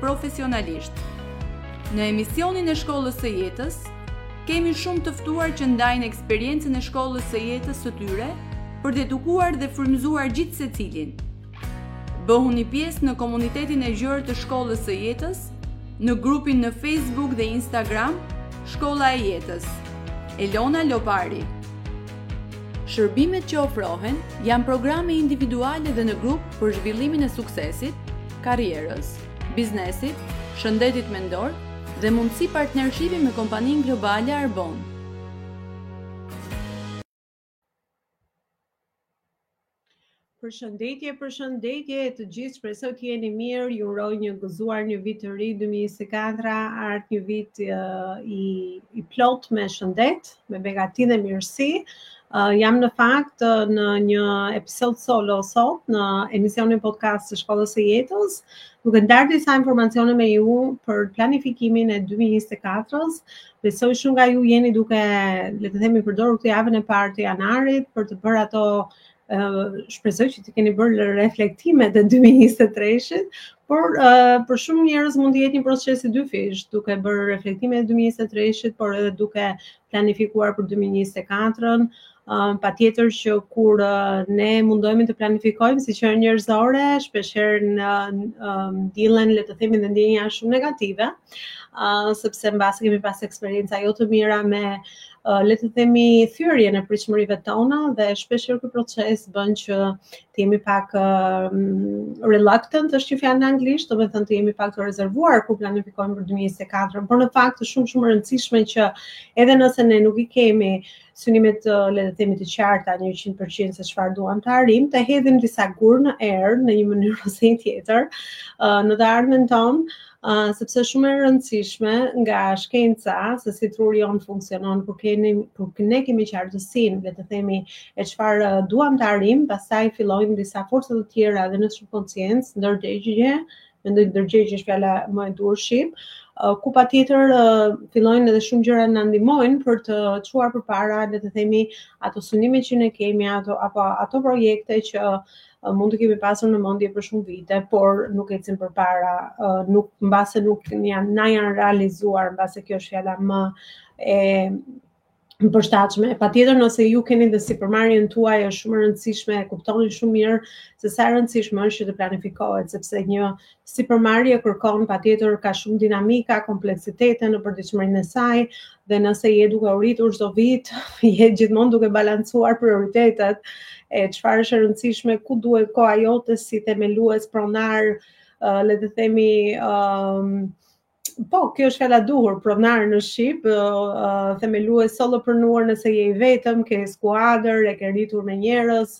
profesionalisht. Në emisionin e Shkollës së Jetës, kemi shumë të ftuar që ndajnë eksperiencën e shkollës së jetës së tyre për të edukuar dhe frymëzuar gjithsecilin. Bëhuni pjesë në komunitetin e gjërë të shkollës së jetës, në grupin në Facebook dhe Instagram, Shkolla e Jetës. Elona Lopari Shërbimet që ofrohen janë programe individuale dhe në grup për zhvillimin e suksesit, karrierës, biznesit, shëndetit mendor dhe mundësi partnershipi me kompaninë globale Arbonne. Përshëndetje, përshëndetje të gjithë, shpresoj të jeni mirë, ju uroj një gëzuar një vit të ri 2024, ardhtë një vit uh, i i plot me shëndet, me begati dhe mirësi. Uh, jam në fakt uh, në një episod solo sot në emisionin podcast të shkollës së jetës, duke ndarë disa informacione me ju për planifikimin e 2024-s. Besoj shumë nga ju jeni duke, le të themi, përdorur këtë javën e parë të janarit për të bërë ato shpresoj që të keni bërë reflektimet e 2023-shit, por uh, për shumë njerëz mund të jetë një proces i dyfish, duke bërë reflektimet e 2023-shit, por edhe duke planifikuar për 2024-ën. Uh, patjetër që kur uh, ne mundohemi të planifikojmë si qenie njerëzore, shpeshherë um, ndihen, le të themi dhe ndjenja shumë negative, uh, sepse mbase kemi pas eksperienca jo të mira me le të themi thyerjen e pritshmërive tona dhe shpeshherë ky proces bën që të jemi pak uh, reluctant, është një fjalë në anglisht, domethënë të jemi pak të rezervuar kur planifikojmë për 2024, por në fakt është shumë shumë e rëndësishme që edhe nëse ne nuk i kemi synimet le të themi të qarta 100% se çfarë duam të arrijmë, të hedhim disa gurë në erë në një mënyrë ose një tjetër, uh, në të ardhmen tonë, Uh, sepse shumë e rëndësishme nga shkenca se si truri jonë funksionon kur kemi kur ne kemi qartësinë le të themi e çfarë duam të arrijmë, pastaj fillojnë disa forca të tjera dhe në subconscious ndërgjegje, mendoj ndërgjegje është fjala më e duhur shqip, uh, ku patjetër uh, fillojnë edhe shumë gjëra na ndihmojnë për të çuar përpara le të themi ato synime që ne kemi ato apo ato projekte që uh, mund të kemi pasur në mendje për shumë vite, por nuk ecim përpara, nuk mbase nuk janë na janë realizuar, mbase kjo është fjala më e përshtatshme. Patjetër nëse ju keni dhe sipërmarrjen tuaj është shumë e rëndësishme, e kuptoni shumë mirë se sa e rëndësishme është që të planifikohet, sepse një sipërmarrje kërkon patjetër ka shumë dinamika, kompleksitete në përditshmërinë e saj dhe nëse je duke u rritur çdo vit, je gjithmonë duke balancuar prioritetet e çfarë është e rëndësishme, ku duhet koha jote si themelues pronar, le të themi, ëm Po, kjo është fjala e duhur, pronar në shqip, themelues solopreneur nëse je i vetëm, ke skuadër, e ke rritur me njerëz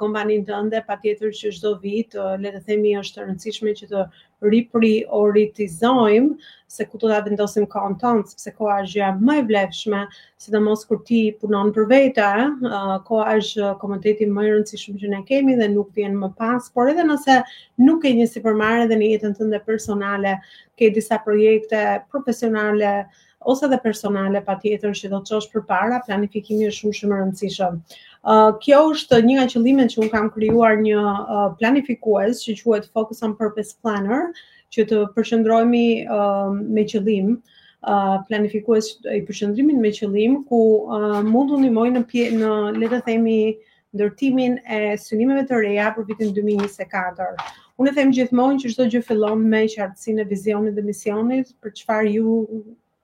kompaninë tënde, patjetër që çdo vit, le të themi është e rëndësishme që të riprioritizojmë se ku do ta vendosim kohën tonë, sepse koha është gjëja më e vlefshme sidomos kur ti punon për vete, uh, koha është komoditeti më i rëndësishëm që ne kemi dhe nuk vjen më pas, por edhe nëse nuk ke një sipërmarrje dhe në jetën tënde personale, ke disa projekte profesionale ose edhe personale patjetër që do të çosh përpara, planifikimi është shumë shumë i rëndësishëm. Uh, kjo është një nga qëllimet që unë kam krijuar një uh, planifikues që quhet Focus on Purpose Planner, që të përqendrohemi uh, me qëllim, planifikues i përqendrimi me qëllim ku mund të ndihmojnë në pje, në le të themi ndërtimin e synimeve të reja për vitin 2024. Unë e them gjithmonë që çdo gjë fillon me qartësinë e vizionit dhe misionit për çfarë ju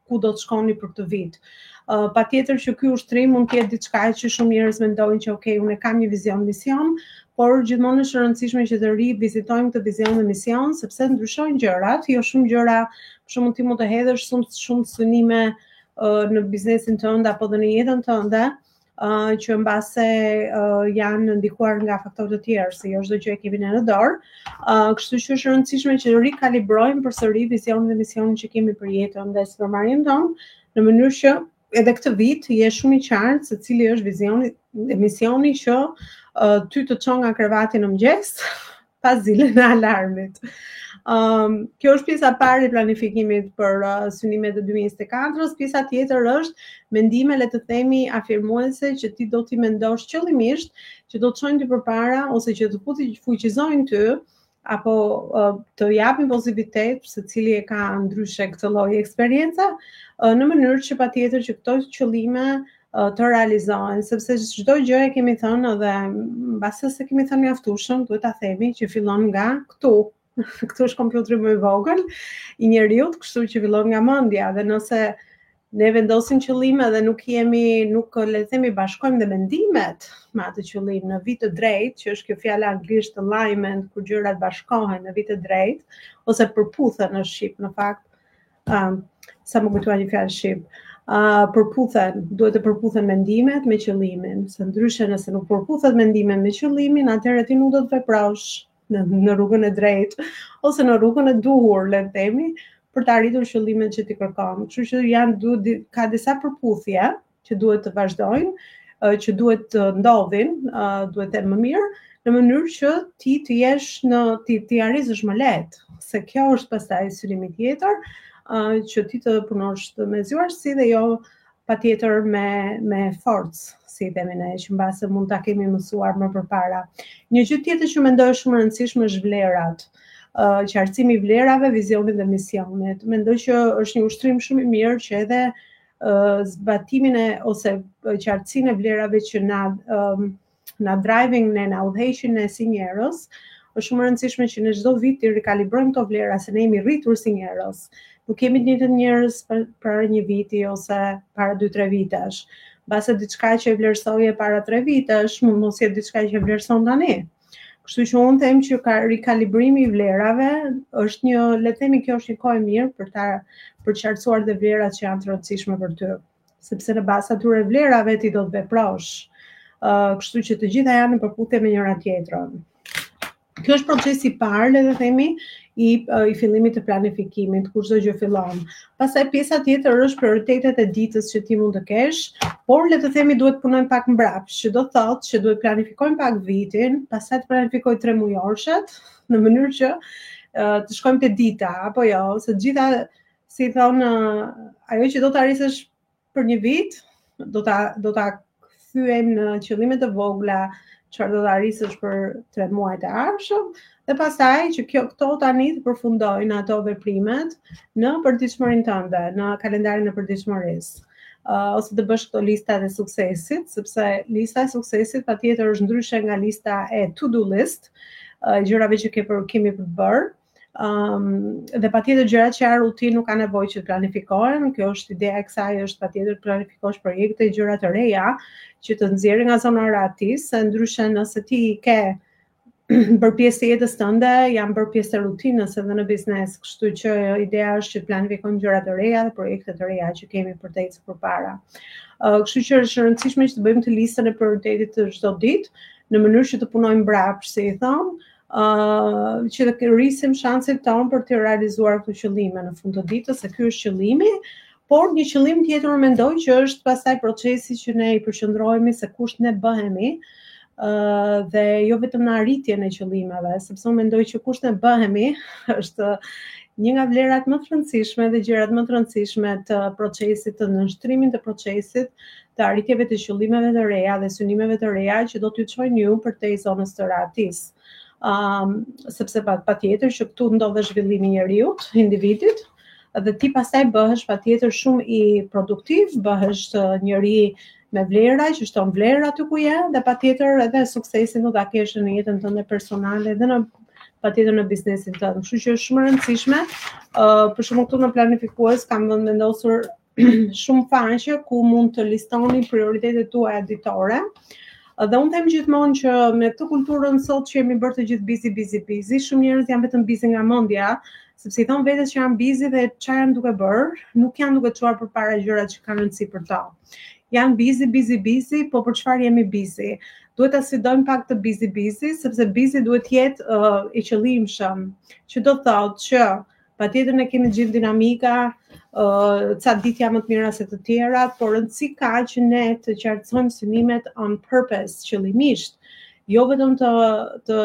ku do të shkoni për këtë vit. Uh, patjetër që kjo ushtrim mund të jetë diçka që shumë njerëz mendojnë që ok, unë e kam një vizion mision, por gjithmonë është e rëndësishme që të rivizitojmë këtë vizion dhe mision, sepse ndryshojnë gjërat, jo shumë gjëra për shembull ti mund të hedhësh shumë shumë synime uh, në biznesin tënd apo dhe në jetën tënde, uh, që mbase uh, janë ndikuar nga faktorë të tjerë, se jo çdo gjë e kemi në në dorë, uh, kështu që është e rëndësishme që të rikalibrojmë përsëri vizionin dhe misionin që kemi për jetën dhe sipërmarrjen tonë, në mënyrë që edhe këtë vit të jesh shumë i qartë se cili është vizioni e misioni që uh, ty të çon nga krevati në mëngjes pas ziles së alarmit. Um, kjo është pjesa e parë e planifikimit për uh, synimet e 2024-ës, pjesa tjetër është mendime le të themi afirmuese që ti do t'i mendosh qëllimisht që do të çojnë ty përpara ose që të fu të fuqizojnë ty apo të japin pozitivitet secili e ka ndryshe këtë lloj eksperience në mënyrë që patjetër që këto qëllime të realizohen, sepse çdo gjë e kemi thënë edhe mbase s'e kemi thënë mjaftueshëm, duhet ta themi që fillon nga këtu. këtu është kompjuteri më i vogël i njeriut, kështu që fillon nga mendja dhe nëse ne vendosim qëllime dhe nuk jemi nuk le të themi bashkojmë dhe mendimet me atë qëllim në vijë të drejtë, që është kjo fjala anglisht alignment, kur gjërat bashkohen në vijë të drejtë ose përputhen në shqip në fakt. Um, sa m'u kujtua një fjalë shqip. Uh, përputhen, duhet të përputhen mendimet me qëllimin, se ndryshe nëse nuk përputhet mendimet me qëllimin, atëherë ti nuk do të veprosh, në, në rrugën e drejtë ose në rrugën e duhur, le të themi, për të arritur qëllimet që ti kërkon. Kështu që janë du, ka disa përputhje që duhet të vazhdojnë, që duhet të ndodhin, duhet të më mirë, në mënyrë që ti të jesh në ti të arrisësh më lehtë, se kjo është pastaj synimi tjetër, që ti të punosh të mezuar si dhe jo patjetër me me forcë, si i themi ne, që mbase mund ta kemi mësuar më përpara. Një gjë tjetër që mendoj është shumë e rëndësishme është vlerat. Uh, qartësimi i vlerave, vizionit dhe misionit. Mendoj që është një ushtrim shumë i mirë që edhe uh, zbatimin e ose qartësinë e vlerave që na um, na driving ne na udhëheqin ne si njerëz, është shumë e rëndësishme që në çdo vit të rikalibrojmë këto vlera se ne jemi rritur si njerëz. Nuk jemi të njëjtët njerëz para një viti ose para 2-3 vitesh. Mbase diçka që e vlerësoje para 3 vitesh, mund mos jetë diçka që e vlerëson tani. Kështu që unë them që ka rikalibrimi i vlerave është një, le të themi kjo është një kohë e mirë për ta përqartësuar dhe vlerat që janë të rëndësishme për ty. sepse në bazë t'atyre vlerave ti do të veprosh. Ë, uh, kështu që të gjitha janë në përputhje me njëra tjetrën. Kjo është procesi i parë, le të themi, i uh, i fillimit të planifikimit, kur çdo gjë fillon. Pastaj pjesa tjetër është prioritetet e ditës që ti mund të kesh, por le të themi duhet të punojmë pak mbrapsht, që do thotë që duhet planifikojmë pak vitin, pastaj të planifikoj 3-mujorshët në mënyrë që uh, të shkojmë te dita, apo jo, se të gjitha si thon ajo që do të arrisësh për një vit, do ta do ta thyejmë në qëllime të vogla, çfarë do të arrisësh për 3 muajt e ardhshëm dhe pastaj që kjo këto tani të përfundojnë ato veprimet në përditshmërinë tënde, në kalendarin e përditshmërisë. Uh, ose të bësh këto listat e suksesit, sepse lista e suksesit patjetër është ndryshe nga lista e to-do list, uh, gjërave që ke për, kemi për bërë, Um, dhe patjetër gjërat që janë rutinë nuk ka nevojë që të planifikohen, kjo është ideja e kësaj është patjetër të planifikosh projekte e gjëra të reja që të nxjerrin nga zona e rehatisë, se ndryshe nëse t'i ke bërë pjesë të jetës tënde, janë bërë pjesë të rutinës edhe në biznes, kështu që ideja është që të planifikojmë gjëra të reja dhe projekte të reja që kemi për të ecur përpara. Uh, kështu që është e rëndësishme që të bëjmë atë listën e prioriteteve çdo ditë, në mënyrë që të punojmë mbrapsht, si i thonë, uh, që të rrisim shanset tonë për të realizuar këto qëllime në fund të ditës, se ky është qëllimi, por një qëllim tjetër unë mendoj që është pastaj procesi që ne i përqendrohemi se kush ne bëhemi, uh, dhe jo vetëm në arritjen e qëllimeve, sepse unë mendoj që kush ne bëhemi është një nga vlerat më të rëndësishme dhe gjërat më të rëndësishme të procesit të nënshtrimit të procesit të arritjeve të qëllimeve të reja dhe synimeve të reja që do t'ju çojnë ju përtej zonës të rehatisë. Um, sepse pa, patjetër që këtu ndodh zhvillimi i njeriut, individit, dhe ti pastaj bëhesh patjetër shumë produktiv, bëhesh njeri me vlera, që shton vlera te ku je, dhe patjetër edhe suksesin do ta kesh në jetën tënde personale dhe në patjetër në biznesin tënd. Kështu që është shumë e rëndësishme, uh, për shembull këtu në planifikues kam vendosur shumë faqe ku mund të listoni prioritetet tuaja ditore. Dhe unë them gjithmonë që me këtë kulturën sot që jemi bërë të gjithë busy, busy, busy, shumë njerëz janë vetëm busy nga mendja, sepse i thonë vetes që janë busy dhe ça janë duke bërë, nuk janë duke çuar përpara gjërat që kanë rëndësi për ta. Janë busy, busy, busy, po për çfarë jemi busy? Duhet ta sfidojmë pak këtë busy, busy, sepse busy duhet të jetë uh, i qëllimshëm, që do thotë që Patjetër ne kemi të gjithë dinamika, uh, ca ditë janë më të mira se të tjerat, por rëndësi ka që ne të qartësojmë synimet on purpose, qëllimisht, jo vetëm të, të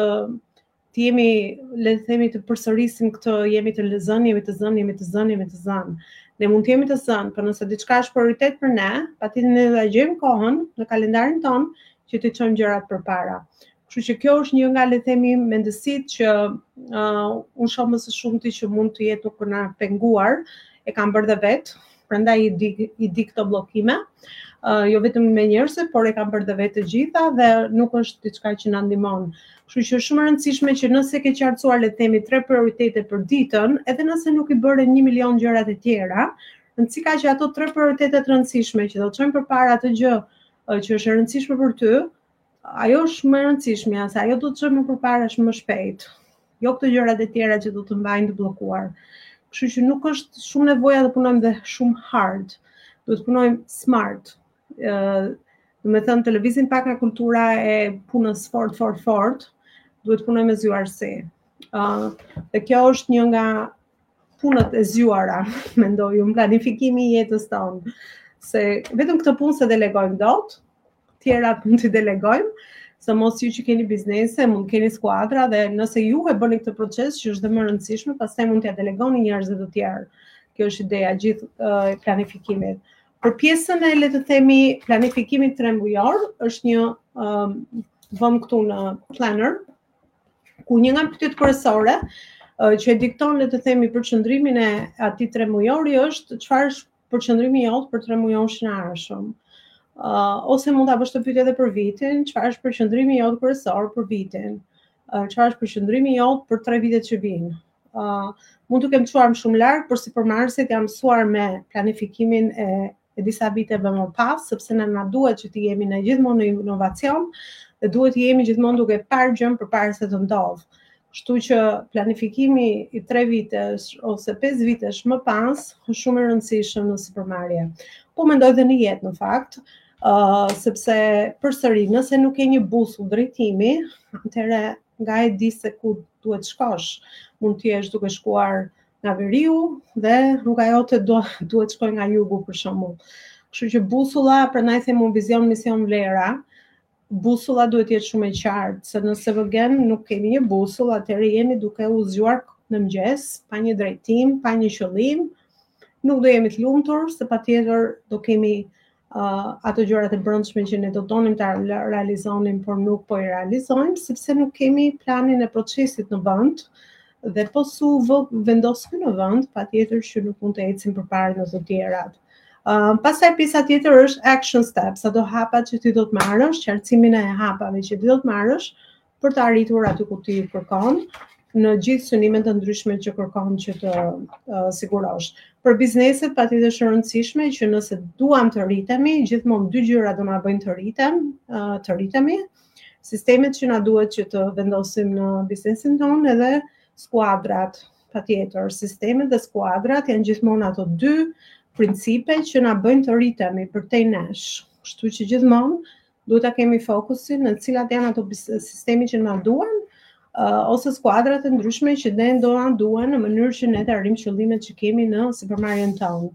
të jemi, le të themi të përsërisim këtë, jemi të zënë, jemi të zënë, jemi të zënë, jemi të zënë. Ne mund të jemi të zënë, por nëse diçka është prioritet për ne, patjetër ne do ta gjejmë kohën në kalendarin tonë që t'i çojmë gjërat përpara. Kështu që kjo është një nga le të themi mendësitë që uh, unë shoh më së shumti që mund të jetë duke na penguar, e kam bërë dhe vetë, prandaj i di i di këto bllokime. Uh, jo vetëm me njerëzit, por e kam bërë dhe vetë të gjitha dhe nuk është diçka që na ndihmon. Kështu që është shumë e rëndësishme që nëse ke qartësuar le të themi tre prioritete për ditën, edhe nëse nuk i bëre 1 milion gjëra të tjera, rëndësi ka që ato tre prioritete të rëndësishme që do të çojnë përpara atë gjë që është e rëndësishme për ty, ajo është më e rëndësishmja, se ajo do të çojë më përpara edhe më shpejt. Jo këto gjërat e tjera që do të mbajnë të bllokuar. Kështu që nuk është shumë nevoja të punojmë dhe shumë hard. Duhet të punojmë smart. Ë, domethënë të lëvizim pak nga kultura e punës fort fort fort, duhet të punojmë me zgjuarsi. Ë, uh, dhe kjo është një nga punët e zgjuara, mendoj unë, planifikimi i jetës tonë. Se vetëm këtë punë s'e delegojmë dot, tjerat mund t'i delegojmë, sidomos ju që keni biznese, mund të keni skuadra dhe nëse ju e bëni këtë proces që është dhe më e rëndësishme, pastaj mund t'ia delegoni njerëzve të tjerë. Kjo është ideja e gjithë uh, planifikimit. Për pjesën e le të themi planifikimit tremujor është një um, vend këtu në planner ku një nga pyetjet kryesore uh, që e dikton le të themi përqendrimin e atij tremujori është çfarë përqendrimi jot për 3 mujorshin e ardhshëm. Uh, ose mund ta bësh këtë pyetje edhe për vitin, çfarë është përqendrimi jot kryesor për vitin? Uh, çfarë uh, është përqendrimi jot për 3 vitet që vijnë? Uh, mund të kem çuar shumë larg, por sipërmarrësit jam mësuar me planifikimin e e disa viteve më pas, sepse ne na duhet që të jemi në gjithmonë në inovacion dhe duhet të jemi gjithmonë duke parë gjënë përpara se të ndodhë. Kështu që planifikimi i 3 vitesh ose 5 vitesh më pas është shumë i rëndësishëm në sipërmarrje. Po mendoj dhe në jetë në fakt, ë uh, sepse përsëri nëse nuk ke një busull drejtimi, atëherë nga e di se ku duhet shkosh. Mund të jesh duke shkuar nga veriu dhe rruga jote duhet shkojë nga jugu për shembull. Kështu që busulla, prandaj them un vizion, mision, vlera, busulla duhet të jetë shumë e qartë, se nëse vërtet nuk kemi një busull, atëherë jemi duke u zgjuar në mëngjes, pa një drejtim, pa një qëllim, nuk do jemi të lumtur, se patjetër do kemi uh, ato gjërat e brëndshme që ne do donim të realizonim, por nuk po i realizojmë, sepse nuk kemi planin e procesit në vënd, Dhe po s'u vendos ky në vend, patjetër që nuk mund të ecim përpara në të tjerat. Uh, pastaj pjesa tjetër është action steps, ato hapa që ti do të marrësh, qartësimin e hapave që ti do të marrësh për të arritur aty ku ti kërkon në gjithë synimet e ndryshme që kërkon që të uh, sigurosh. Për bizneset patjetër është e rëndësishme që nëse duam të rritemi, gjithmonë dy gjëra do na bëjnë të rritem, uh, të rritemi, sistemet që na duhet që të vendosim në biznesin tonë edhe skuadrat, patjetër, sistemet dhe skuadrat janë gjithmonë ato dy principe që na bëjnë të rritemi përtej nesh. Kështu që gjithmonë duhet ta kemi fokusin në cilat janë ato sistemet që na duhen, uh, ose skuadrat e ndryshme që do na duhen në mënyrë që ne të arrijmë qëllimet që kemi në sipërmarrjen tonë.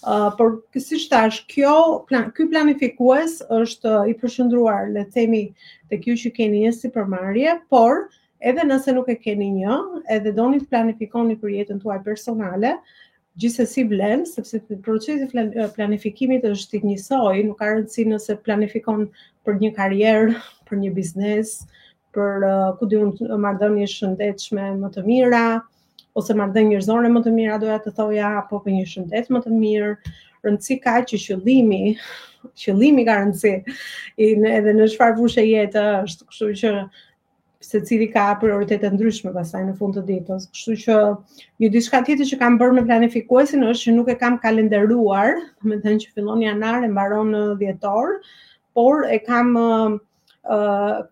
Uh, por siç thashë, ky plan, ky planifikues është i përqendruar, le të themi, te ju që keni një sipërmarrje, por edhe nëse nuk e keni një, edhe doni të planifikoni për jetën tuaj personale, gjithsesi vlen sepse procesi i planifikimit është i njësoj, nuk ka rëndësi nëse planifikon për një karrierë, për një biznes, për uh, ku di unë marrëdhënie shëndetshme më të mira ose marrëdhënie njerëzore më të mira doja të thoja apo për një shëndet më të mirë rëndësi ka që qëllimi qëllimi ka rëndësi, edhe në çfarë fushe jete është kështu që secili ka prioritete të ndryshme pastaj në fund të ditës. Kështu që një diçka tjetër që kam bërë me planifikuesin është që nuk e kam kalendaruar, domethënë që fillon janar e mbaron në dhjetor, por e kam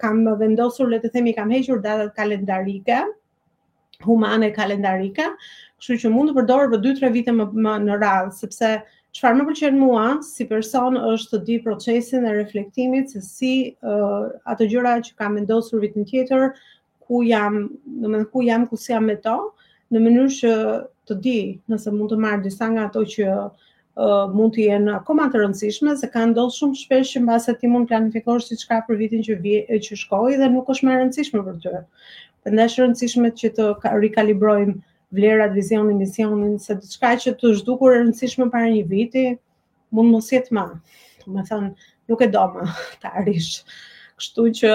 kam vendosur, le të themi, kam hequr datat kalendarike, humane kalendarike, kështu që mund të përdoret për 2-3 vite më, me radhë, sepse çfarë më pëlqen mua si person është të di procesin e reflektimit se si uh, ato gjëra që kam vendosur vitin tjetër ku jam, domethënë ku jam, ku si jam me to, në mënyrë që të di nëse mund të marr disa nga ato që uh, mund të jenë akoma të rëndësishme, se ka ndodhur shumë shpesh që mbase ti mund planifikosh diçka për vitin që, vje, që shkoi dhe nuk është më e rëndësishme për ty. Prandaj është rëndësishme që të rikalibrojmë vlerat, vizionin, misionin, se diçka që të është dukur e rëndësishme para një viti, mund mos jetë më. Domethënë, nuk e do më ta arrish. Kështu që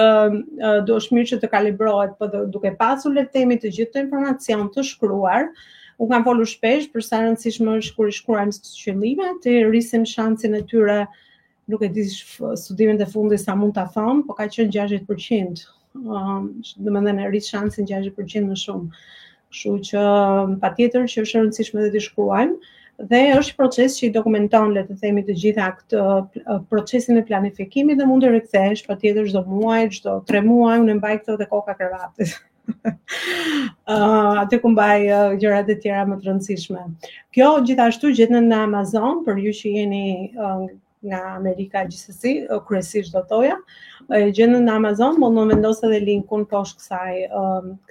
do është mirë që të kalibrohet, po duke pasur le të themi të gjithë atë informacion të shkruar, u kam folur shpesh për sa e rëndësishme është kur i shkruajmë qëllimet, i rrisim shansin e tyre, nuk e di studimet e fundit sa mund ta thonë, po ka qenë 60% um, domethënë e rrit shansin 60% më shumë. Kështu që um, patjetër që është rëndësishme dhe t'i shkruajmë, dhe është një proces që i dokumenton, le të themi të gjitha këtë uh, procesin e planifikimit dhe mund të rikthehesh patjetër çdo muaj, çdo 3 muaj unë e mbaj këto te koka krevatit. uh, aty ku mbaj uh, gjërat e tjera më të rëndësishme. Kjo gjithashtu gjendet në Amazon për ju që jeni uh, nga Amerika gjithsesi, kryesisht do thoja. E gjendet në Amazon, mund ta vendos edhe linkun poshtë kësaj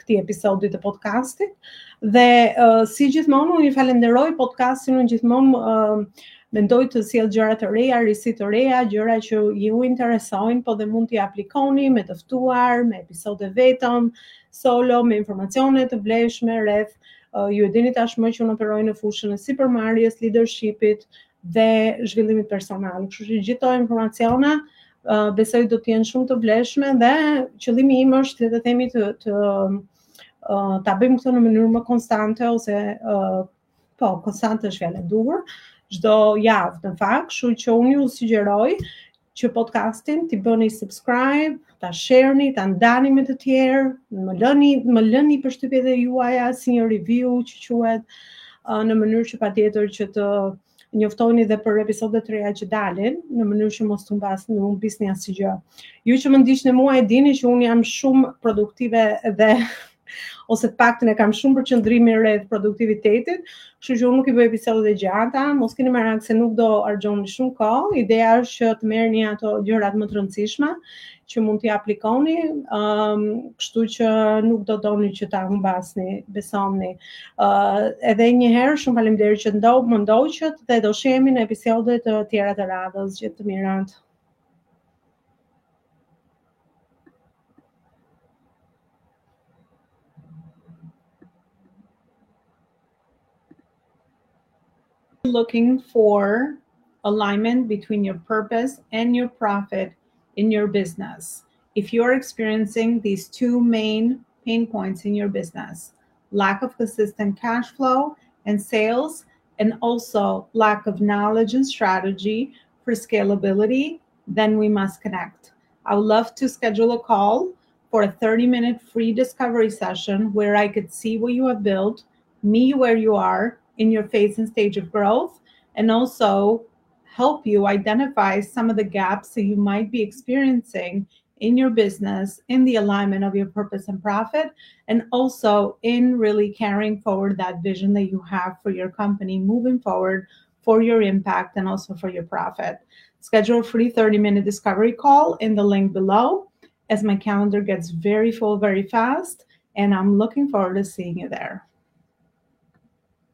këtij episodi të podcastit. Dhe si gjithmonë unë ju falënderoj podcastin unë gjithmonë mendoj të sjell gjëra të reja, risi të reja, gjëra që ju interesojnë, po dhe mund t'i aplikoni me të ftuar, me episode vetëm, solo, me informacione të vlefshme rreth ju e dini tashmë që unë operoj në fushën e sipërmarrjes, leadershipit, dhe zhvillimit personal. Kështu që gjithë këto informacione uh, besoj do të jenë shumë të vlefshme dhe qëllimi im është le të themi të të uh, ta bëjmë këto në mënyrë më konstante ose uh, po, konstante është fjala e duhur, çdo javë në fakt, kështu që unë ju sugjeroj që podcastin, t'i bëni subscribe, ta sherni, ta ndani me të tjerë, më lëni, më lëni përshtypjet tuaja si një review që quhet në mënyrë që patjetër që të njoftoheni dhe për episode të reja që dalin, në mënyrë që mos të humbisni asgjë. Ju që më ndiqni mua e dini që unë jam shumë produktive dhe ose të paktën e kam shumë për qëndrimin rreth produktivitetit, kështu që unë nuk i bëj episode të gjata, mos keni merak se nuk do harxhoni shumë kohë. Ideja është që të merrni ato gjërat më të rëndësishme që mund t'i aplikoni, ëm, um, kështu që nuk do doni që ta humbasni, besomëni. ë uh, edhe një herë shumë faleminderit që ndo, më ndoqët dhe do shihemi në episode të tjera të radhës gjithë të mirat. looking for alignment between your purpose and your profit in your business. If you're experiencing these two main pain points in your business lack of consistent cash flow and sales, and also lack of knowledge and strategy for scalability, then we must connect. I would love to schedule a call for a 30 minute free discovery session where I could see what you have built, me where you are in your phase and stage of growth, and also help you identify some of the gaps that you might be experiencing in your business, in the alignment of your purpose and profit, and also in really carrying forward that vision that you have for your company moving forward for your impact and also for your profit. Schedule a free 30 minute discovery call in the link below as my calendar gets very full very fast. And I'm looking forward to seeing you there.